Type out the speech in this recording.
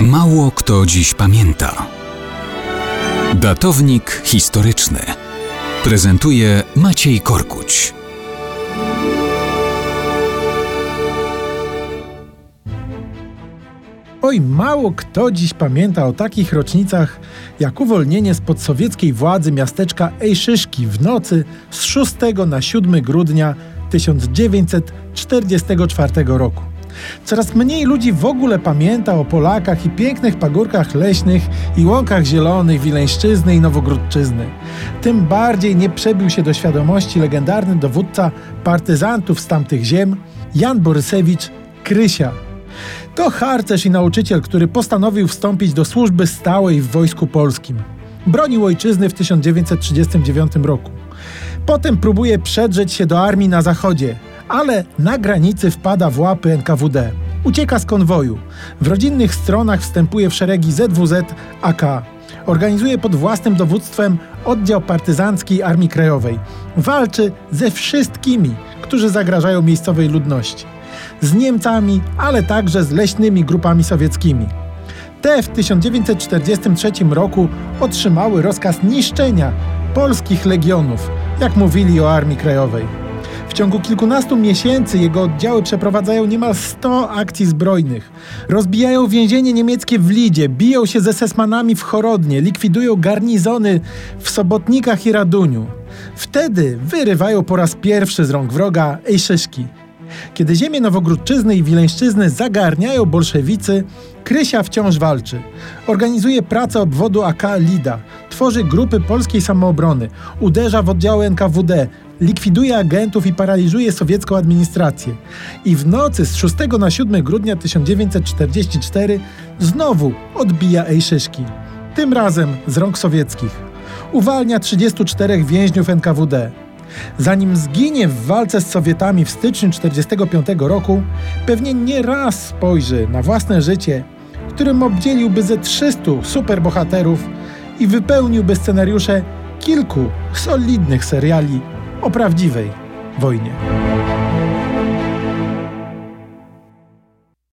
Mało kto dziś pamięta. Datownik historyczny prezentuje Maciej Korkuć. Oj, mało kto dziś pamięta o takich rocznicach jak uwolnienie spod sowieckiej władzy miasteczka Ejszyszki w nocy z 6 na 7 grudnia 1944 roku. Coraz mniej ludzi w ogóle pamięta o Polakach i pięknych pagórkach leśnych i łąkach zielonych Wileńszczyzny i Nowogródczyzny. Tym bardziej nie przebił się do świadomości legendarny dowódca partyzantów z tamtych ziem, Jan Borysewicz Krysia. To harcerz i nauczyciel, który postanowił wstąpić do służby stałej w Wojsku Polskim. Bronił ojczyzny w 1939 roku. Potem próbuje przedrzeć się do armii na zachodzie, ale na granicy wpada w łapy NKWD. Ucieka z konwoju. W rodzinnych stronach wstępuje w szeregi ZWZ AK. Organizuje pod własnym dowództwem oddział partyzancki Armii Krajowej. Walczy ze wszystkimi, którzy zagrażają miejscowej ludności. Z Niemcami, ale także z leśnymi grupami sowieckimi. Te w 1943 roku otrzymały rozkaz niszczenia polskich legionów, jak mówili o Armii Krajowej. Ciągu kilkunastu miesięcy jego oddziały przeprowadzają niemal 100 akcji zbrojnych. Rozbijają więzienie niemieckie w Lidzie, biją się ze sesmanami w Chorodnie, likwidują garnizony w Sobotnikach i Raduniu. Wtedy wyrywają po raz pierwszy z rąk wroga Ejszyszki. Kiedy ziemię Nowogródczyzny i Wileńszczyzny zagarniają bolszewicy, Krysia wciąż walczy. Organizuje pracę obwodu AK Lida, tworzy grupy polskiej samoobrony, uderza w oddziały NKWD, likwiduje agentów i paraliżuje sowiecką administrację. I w nocy z 6 na 7 grudnia 1944 znowu odbija Ejszyszki. Tym razem z rąk sowieckich. Uwalnia 34 więźniów NKWD. Zanim zginie w walce z Sowietami w styczniu 1945 roku, pewnie nie raz spojrzy na własne życie, którym obdzieliłby ze 300 superbohaterów i wypełniłby scenariusze kilku solidnych seriali o prawdziwej wojnie.